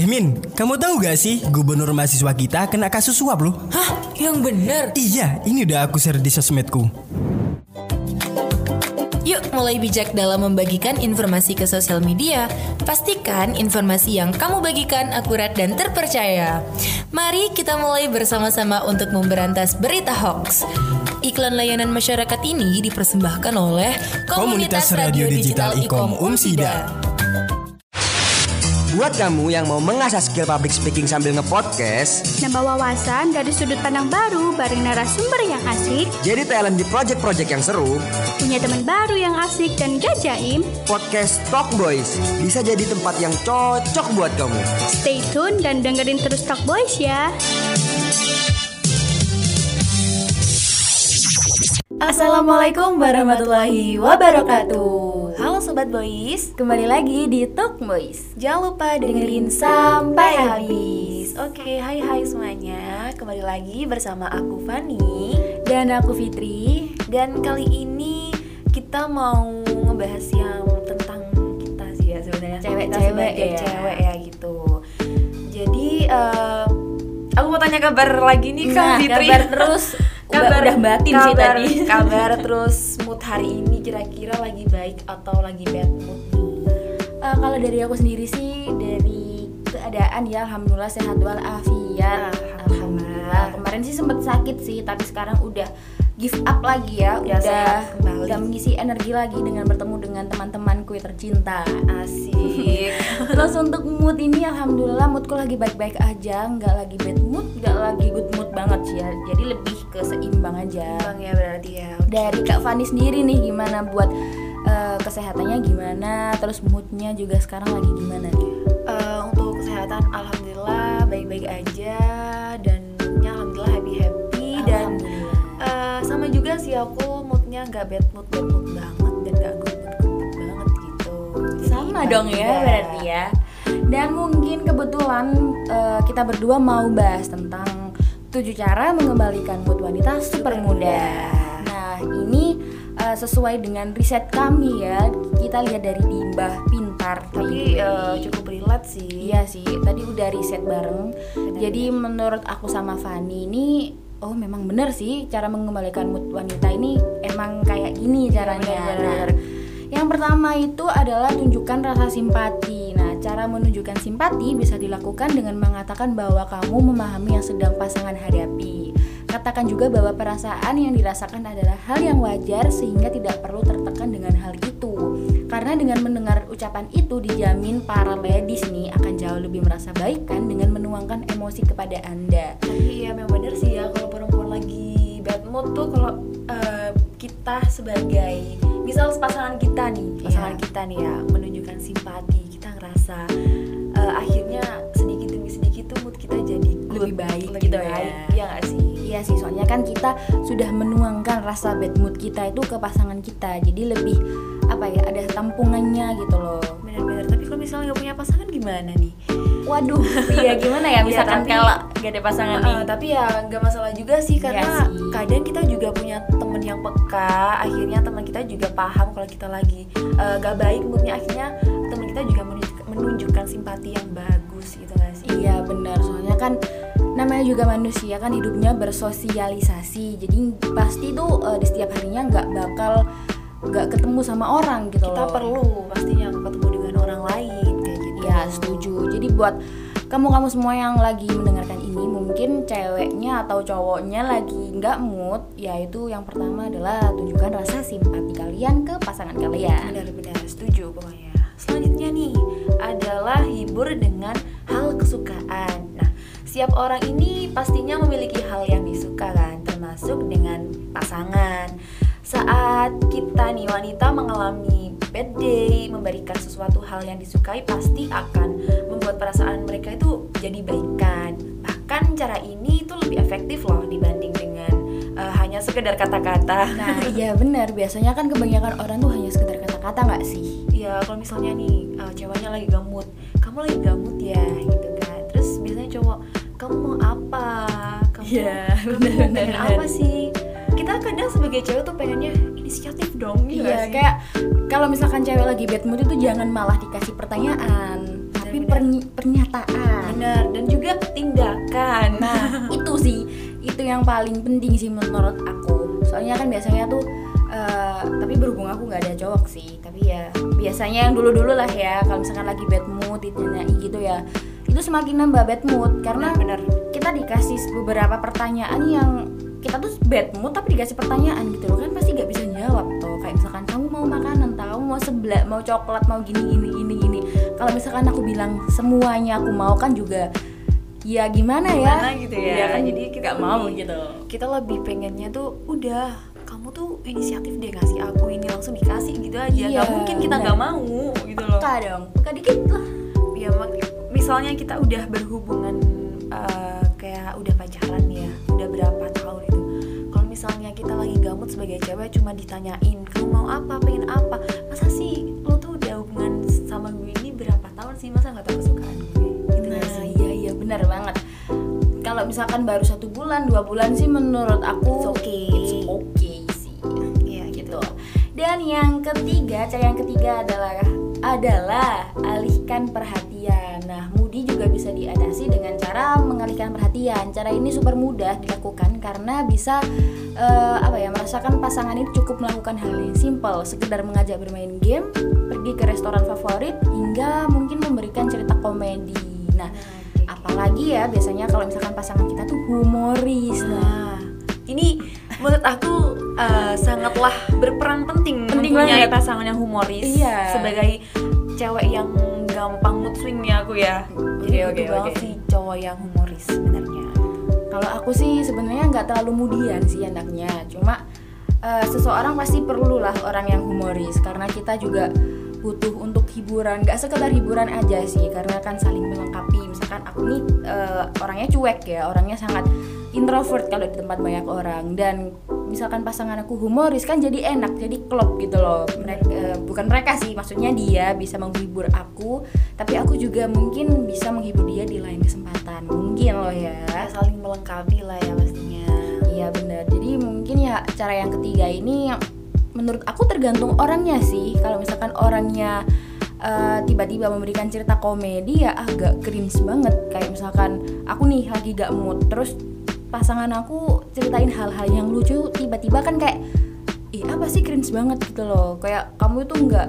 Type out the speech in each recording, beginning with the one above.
Eh Min, kamu tahu gak sih gubernur mahasiswa kita kena kasus suap loh? Hah? Yang bener? Iya, ini udah aku share di sosmedku. Yuk mulai bijak dalam membagikan informasi ke sosial media. Pastikan informasi yang kamu bagikan akurat dan terpercaya. Mari kita mulai bersama-sama untuk memberantas berita hoax. Iklan layanan masyarakat ini dipersembahkan oleh Komunitas Radio Digital Ikom Umsida. Buat kamu yang mau mengasah skill public speaking sambil ngepodcast, Nambah wawasan dari sudut pandang baru bareng narasumber yang asik, jadi talent di project-project yang seru, punya teman baru yang asik dan gak jaim, podcast Talk Boys bisa jadi tempat yang cocok buat kamu. stay tune dan dengerin terus Talk Boys ya. Assalamualaikum warahmatullahi wabarakatuh Halo Sobat Boys. Kembali lagi di Talk Boys. Jangan lupa dengerin sampai habis. Oke, hai hai semuanya. Kembali lagi bersama aku Fani. Dan aku Fitri. Dan kali ini kita mau ngebahas yang tentang kita sih ya sebenarnya. Cewek-cewek ya. cewek ya gitu. Jadi eh, Aku mau tanya kabar lagi nih Kak Nah, Fitri. kabar terus. Udah- udah batin sih kabar, tadi. kabar terus mood hari ini kira-kira lagi baik atau lagi bad mood Eh, kalau dari aku sendiri sih dari keadaan ya alhamdulillah sehat walafiat. Alhamdulillah. Kemarin sih sempet sakit sih, tapi sekarang udah give up lagi ya, Udah udah sehat kembali. udah mengisi energi lagi dengan bertemu dengan teman-temanku yang tercinta. asik Terus untuk mood ini alhamdulillah moodku lagi baik-baik aja, nggak lagi bad mood, nggak lagi good mood banget sih ya. Jadi lebih ke seimbang aja. bang ya berarti ya Dari Kak Fani sendiri nih gimana buat eh, kesehatannya gimana, terus moodnya juga sekarang lagi gimana nih? Eh, untuk kesehatan alhamdulillah baik-baik aja dan sih aku moodnya nggak bad mood bad mood banget dan nggak good mood good mood banget gitu. Jadi sama dong ya berarti ya. Dan mungkin kebetulan eh, kita berdua mau bahas tentang tujuh cara mengembalikan mood wanita super muda. Nah ini eh, sesuai dengan riset kami ya. Kita lihat dari di Mbah Pintar tapi eh, cukup relate sih. Iya sih tadi udah riset bareng. Jadi menurut aku sama Fani ini oh memang bener sih cara mengembalikan mood wanita ini emang kayak gini caranya bener-bener. Nah, yang pertama itu adalah tunjukkan rasa simpati. Nah, cara menunjukkan simpati bisa dilakukan dengan mengatakan bahwa kamu memahami yang sedang pasangan hadapi. Katakan juga bahwa perasaan yang dirasakan adalah hal yang wajar sehingga tidak perlu tertekan dengan hal itu. Karena dengan mendengar ucapan itu dijamin para ladies nih akan jauh lebih merasa baik kan dengan menuangkan emosi kepada Anda. tapi ya memang bener sih ya kalau perempuan lagi bad mood tuh kalau eh, kita sebagai misal pasangan kita nih pasangan Iya. kita nih ya menunjukkan simpati kita ngerasa eh, akhirnya sedikit demi sedikit tuh mood kita jadi Lebih baik lebih gitu baik ya nggak sih Iya sih, soalnya kan kita sudah menuangkan rasa bad mood kita itu ke pasangan kita. Jadi lebih apa ya, ada tampungannya gitu loh. bener-bener tapi kalau misalnya nggak punya pasangan gimana nih Waduh, iya gimana ya Iya, misalkan tapi- kalau gak ada pasangan nih. Eh, tapi ya nggak masalah juga sih karena Iya sih. kadang kita juga punya temen yang peka akhirnya teman kita juga paham kalau kita lagi eh, gak baik moodnya akhirnya teman kita juga menunjuk- menunjukkan simpati yang bagus gitu gak sih Iya benar, soalnya kan namanya juga manusia kan hidupnya bersosialisasi. Jadi pasti tuh eh, di setiap harinya nggak bakal nggak ketemu sama orang gitu kita loh. perlu pastinya ketemu dengan orang lain kayak gitu Ya setuju. Jadi buat kamu-kamu semua yang lagi mendengarkan ini mungkin ceweknya atau cowoknya lagi nggak mood, yaitu yang pertama adalah tunjukkan rasa simpati kalian ke pasangan kalian. benar-benar setuju pokoknya selanjutnya nih adalah hibur dengan hal kesukaan setiap orang ini pastinya memiliki hal yang disuka kan termasuk dengan pasangan. Saat kita nih wanita mengalami bad day memberikan sesuatu hal yang disukai pasti akan membuat perasaan mereka itu jadi baikan bahkan cara ini itu lebih efektif loh dibanding dengan eh, hanya sekedar kata-kata. Nah iya benar, biasanya kan kebanyakan orang tuh hanya sekedar kata-kata nggak sih? ya kalau misalnya nih uh, ceweknya lagi gamut kamu lagi gamut ya? Gitu kamu mau apa kamu, Iya, kamu bener, mau bener, pengen bener. apa sih kita kadang sebagai cewek tuh pengennya inisiatif dong gitu Iya sih? kayak kalau misalkan cewek lagi bad mood itu jangan malah dikasih pertanyaan, tapi tapi perny- pernyataan. benar dan juga tindakan Nah, itu sih itu yang paling penting sih menurut aku. Soalnya kan biasanya tuh eh, tapi berhubung aku nggak ada cowok sih, tapi ya biasanya yang dulu-dulu lah ya kalau misalkan lagi bad mood ditanyai gitu ya. Itu semakin nambah bad mood karena benar kita dikasih beberapa pertanyaan yang kita tuh bad mood tapi dikasih pertanyaan gitu loh. Kan pasti gak bisa jawab tuh kayak misalkan kamu mau makanan tahu mau sebelah mau coklat? Mau gini gini gini gini. Kalau misalkan aku bilang semuanya aku mau kan juga ya gimana, ya? Gimana gitu ya. Iya kan Jadi kita gak mau gitu. Kita lebih pengennya tuh udah kamu tuh inisiatif deh ngasih aku ini langsung dikasih gitu aja. Iya, nggak mungkin kita nggak mau gitu loh. Peka dong peka dikit lah. ya misalnya kita udah berhubungan eh, kayak udah pacaran ya udah berapa tahun itu. Kalau misalnya kita lagi gamut sebagai cewek cuma ditanyain kamu mau apa? Pengen apa? Masa sih lo tuh udah hubungan sama gue ini berapa tahun sih? Masa nggak tahu kesukaan gue? Gitu nah sih? iya iya benar banget. Kalau misalkan baru satu bulan dua bulan sih menurut aku okay. it's okay sih. Iya, gitu. Dan yang ketiga, cara yang ketiga adalah adalah alihkan perhatian. Nah, Juga bisa diatasi dengan cara mengalihkan perhatian. Cara ini super mudah dilakukan karena bisa eh, apa ya merasakan pasangan ini cukup melakukan hal yang simple, sekedar mengajak bermain game, pergi ke restoran favorit, hingga mungkin memberikan cerita komedi. Nah, apalagi ya biasanya kalau misalkan pasangan kita tuh humoris. Nah, ini menurut aku eh, sangatlah berperan penting, Penting mempunyai banget. pasangan yang humoris Iya. sebagai cewek yang gampang mood swing nih aku ya. Jadi Oke, butuh oke, banget oke. sih cowok yang humoris sebenarnya. Kalau aku sih sebenarnya nggak terlalu mudian sih anaknya, cuma eh, seseorang pasti perlulah orang yang humoris karena kita juga butuh untuk hiburan, nggak sekedar hiburan aja sih, karena kan saling melengkapi. Misalkan aku nih eh, orangnya cuek ya, orangnya sangat introvert kalau di tempat banyak orang dan misalkan pasangan aku humoris kan jadi enak, jadi klop gitu loh. Mereka bukan mereka sih, maksudnya dia bisa menghibur aku, tapi aku juga mungkin bisa menghibur dia di lain kesempatan. Mungkin loh ya. Saling melengkapi lah ya pastinya. Iya benar. Jadi mungkin ya cara yang ketiga ini menurut aku tergantung orangnya sih. Kalau misalkan orangnya eh, tiba-tiba memberikan cerita komedi ya agak cringe banget. Kayak misalkan aku nih lagi gak mood, terus pasangan aku ceritain hal-hal yang lucu, tiba-tiba kan kayak ih apa sih cringe banget gitu loh. Kayak kamu itu nggak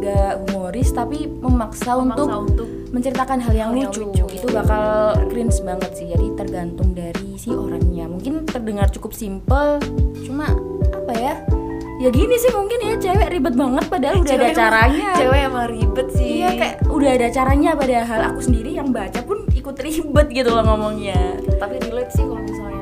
nggak humoris tapi memaksa, untuk Memaksa untuk menceritakan hal yang, Hal yang lucu. lucu. itu bakal cringe banget sih jadi tergantung dari si orangnya mungkin terdengar cukup simple cuma apa ya ya gini sih mungkin ya cewek ribet banget padahal udah ada Cewek emang- caranya Cewek emang ribet sih. iya kayak udah ada caranya padahal aku sendiri yang baca pun ikut ribet gitu loh ngomongnya tapi relate sih kalau misalnya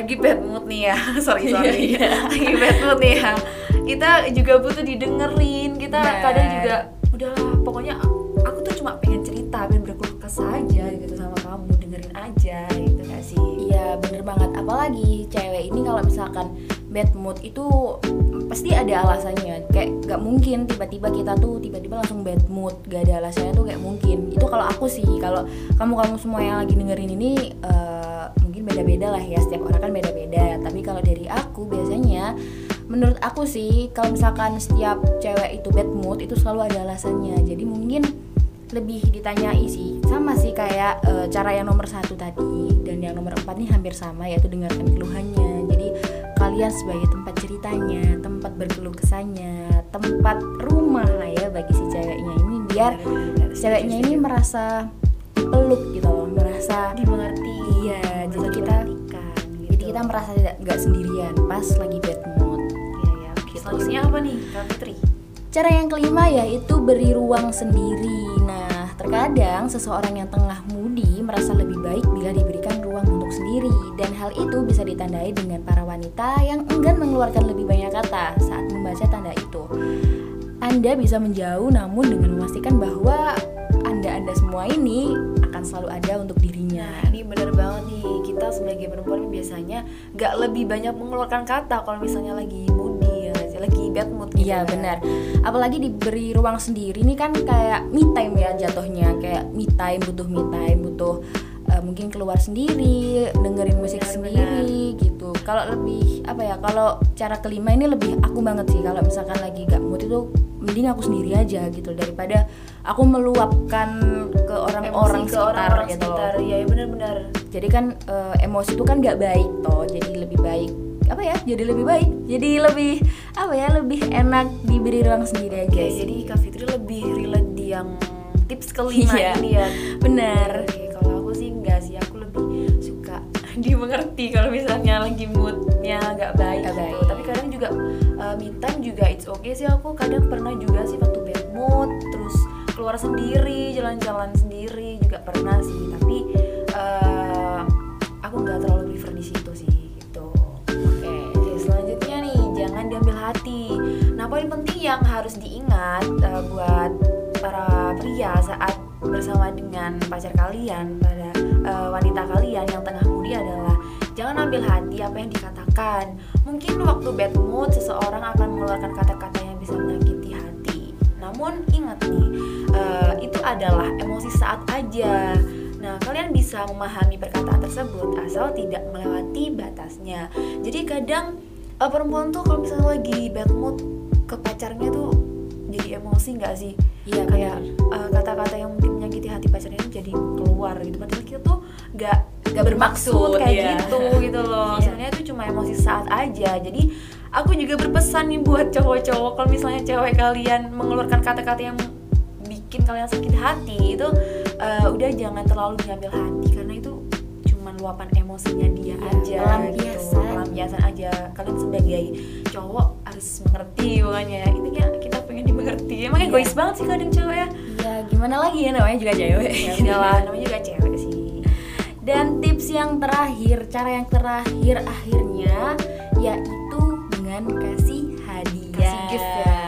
lagi bad mood nih ya. Sorry sorry. Iya, lagi bad mood nih ya. Kita juga butuh didengerin. Kita Benar. kadang juga udahlah pokoknya aku tuh cuma pengen cerita pengen berkeluh kesah aja gitu sama kamu. Dengerin aja gitu gak sih? Iya bener banget. Apalagi cewek ini kalau misalkan bad mood itu pasti ada alasannya. Kayak gak mungkin tiba-tiba kita tuh tiba-tiba langsung bad mood gak ada alasannya tuh kayak mungkin. Itu kalau aku sih kalau kamu kamu semua yang lagi dengerin ini eh, mungkin beda-beda lah ya. Setiap orang kan beda-beda. Tapi kalau dari aku biasanya menurut aku sih kalau misalkan setiap cewek itu bad mood itu selalu ada alasannya. Jadi mungkin lebih ditanyai sih. Sama sih kayak eh, cara yang nomor satu tadi dan yang nomor empat nih hampir sama yaitu dengarkan keluhannya kalian sebagai tempat ceritanya tempat berkeluh kesahnya tempat rumah lah ya bagi si ceweknya ini biar ceweknya ini merasa peluk gitu loh merasa dimengerti Iya, jadi kita- gitu. jadi kita merasa tidak nggak sendirian pas lagi bad mood Iya, ya. Oke, selanjutnya apa nih Kak Putri Cara yang kelima yaitu beri ruang sendiri. Nah, terkadang seseorang yang tengah moody merasa lebih baik bila diberikan ruang untuk sendiri dan hal itu bisa ditandai dengan para wanita yang enggan mengeluarkan lebih banyak kata saat membaca tanda itu. Anda bisa menjauh namun dengan memastikan bahwa Anda-anda semua ini akan selalu ada untuk dirinya. Nah ini bener banget nih kita sebagai perempuan biasanya nggak lebih banyak mengeluarkan kata kalau misalnya lagi moody ya lagi bad mood gitu Iya kan. benar. Apalagi diberi ruang sendiri ini kan kayak me time ya jatuhnya kayak me time butuh me time butuh uh, mungkin keluar sendiri dengerin musik Benar, sendiri gitu. Kalau lebih apa ya kalau cara kelima ini lebih aku banget sih kalau misalkan lagi gak mood itu mending aku sendiri aja gitu daripada aku meluapkan ke orang-orang sekitar orang-orang gitu. sekitar ya benar-benar Jadi kan uh, emosi itu kan gak baik toh. Jadi lebih baik apa ya? Jadi lebih baik. Jadi lebih apa ya? Lebih enak diberi ruang sendiri aja. Jadi Kak Fitri lebih relate di yang tips kelima Iya, ini ya. benar. Dimengerti kalau misalnya lagi moodnya agak baik. Nggak gitu. baik. Tapi kadang juga uh, me time juga it's okay sih aku kadang pernah juga sih waktu bad mood terus keluar sendiri, jalan-jalan sendiri juga pernah sih. Tapi uh, aku nggak terlalu prefer di situ sih gitu. Oke. Oke, selanjutnya nih, jangan diambil hati. Nah, poin penting yang harus diingat uh, buat para pria saat bersama dengan pacar kalian, pada uh, wanita kalian yang tengah mudi adalah jangan ambil hati apa yang dikatakan. Mungkin waktu bad mood seseorang akan mengeluarkan kata-kata yang bisa menyakiti hati. Namun ingat nih, uh, itu adalah emosi saat aja. Nah, kalian bisa memahami perkataan tersebut asal tidak melewati batasnya. Jadi kadang uh, perempuan tuh kalau misalnya lagi bad mood ke pacarnya tuh jadi emosi nggak sih? Iya, kayak uh, kata-kata yang mungkin menyakiti hati pacarnya itu jadi keluar gitu. Padahal kita tuh nggak nggak bermaksud kayak iya. gitu gitu loh. Iya. Sebenarnya itu cuma emosi saat aja. Jadi aku juga berpesan nih buat cowok-cowok kalau misalnya cewek kalian mengeluarkan kata-kata yang bikin kalian sakit hati itu uh, udah jangan terlalu diambil hati karena itu cuma luapan emosinya dia Iya, aja pelampiasan. gitu. pelampiasan aja kalian sebagai cowok harus mengerti makanya intinya dimengerti emang Iya. egois banget sih kadang cewek ya Ya gimana lagi ya namanya juga cewek. ya udahlah namanya juga cewek sih Dan tips yang terakhir, cara yang terakhir akhirnya yaitu dengan kasih hadiah. Kasih gift ya.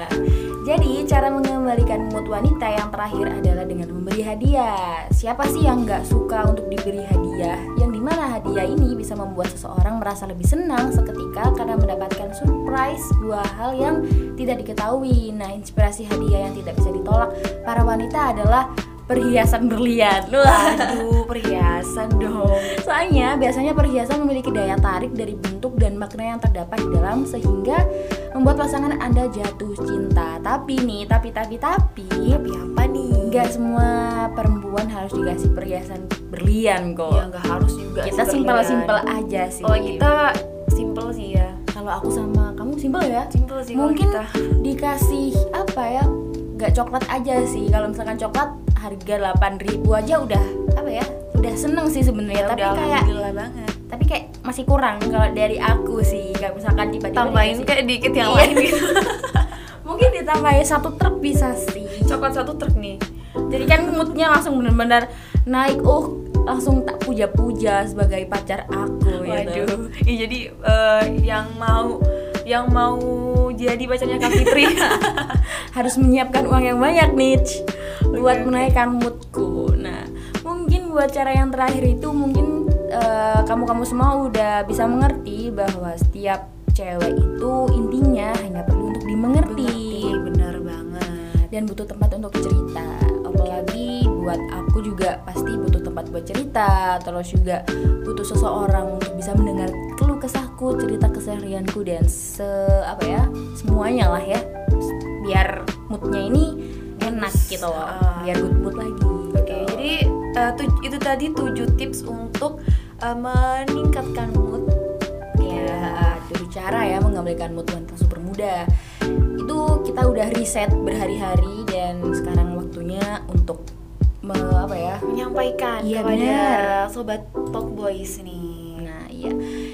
Jadi cara mengembalikan mood wanita yang terakhir adalah dengan memberi hadiah. Siapa sih yang nggak suka untuk diberi hadiah? Di mana hadiah ini bisa membuat seseorang merasa lebih senang seketika karena mendapatkan surprise dua hal yang tidak diketahui. Nah, inspirasi hadiah yang tidak bisa ditolak para wanita adalah perhiasan berlian. Wah, aduh perhiasan dong Soalnya biasanya perhiasan memiliki daya tarik dari bentuk dan makna yang terdapat di dalam sehingga membuat pasangan Anda jatuh cinta. Tapi nih, tapi tapi tapi tapi apa nih nggak semua perempuan harus dikasih perhiasan berlian kok. ya nggak harus juga kita simpel-simpel aja sih. oh kita simpel sih ya kalau aku sama kamu simpel ya. simpel sih Mungkin kita. dikasih apa ya? Gak coklat aja sih. Kalau misalkan coklat harga 8.000 aja udah apa ya? Udah seneng sih sebenarnya, tapi udah kayak banget tapi kayak masih kurang kalau dari aku sih kayak misalkan tiba-tiba tambahin dikasih- kayak dikit yang Iya. lain gitu mungkin ditambahin satu truk bisa sih coklat satu truk nih jadi kan moodnya langsung bener-bener naik oh langsung tak puja-puja sebagai pacar aku gitu. Waduh, Ih, jadi eh, yang mau yang mau jadi pacarnya Kak Fitri. Harus menyiapkan uang yang banyak nih buat oke. menaikkan moodku. Nah mungkin buat cara yang terakhir itu mungkin eh, kamu-kamu semua udah bisa mengerti bahwa setiap cewek itu intinya hanya perlu untuk dimengerti. Bener banget. Dan butuh tempat untuk cerita. Apalagi buat aku juga pasti butuh tempat buat cerita. Terus juga butuh seseorang untuk bisa mendengar keluh kesahku cerita keseharianku dan se apa ya semuanya lah ya biar moodnya ini enak gitu loh Ah. biar good mood lagi Oke, jadi eh, tu- itu tadi 7 tips untuk eh, meningkatkan mood. ya tujuh cara ya mengembalikan mood wanita super muda itu kita udah riset berhari-hari dan sekarang waktunya untuk me, apa ya Menyampaikan Iya, kepada bener. sobat Talk Boys nih. Nah iya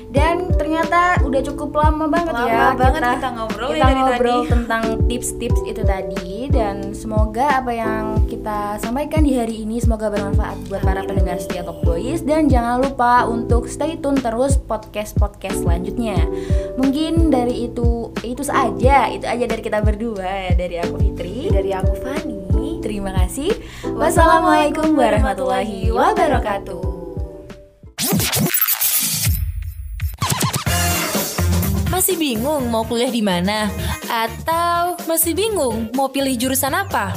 Dan ternyata udah cukup lama banget Lama ya banget kita ngobrol ya kita dari ngobrol tadi. tentang tips-tips itu tadi dan semoga apa yang kita sampaikan di hari ini semoga bermanfaat buat para pendengar setia Talk Boys dan jangan lupa untuk stay tune terus podcast-podcast selanjutnya. Mungkin dari itu itu saja, itu aja dari kita berdua ya dari aku Fitri. Dari aku Fani. Terima kasih. Wassalamualaikum warahmatullahi wabarakatuh. Masih bingung mau kuliah di mana? Atau masih bingung mau pilih jurusan apa?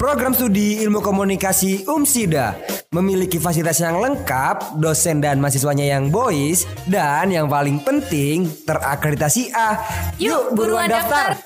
Program studi ilmu komunikasi UMSIDA memiliki fasilitas yang lengkap, dosen dan mahasiswanya yang boys, dan yang paling penting terakreditasi A. Yuk, buruan daftar.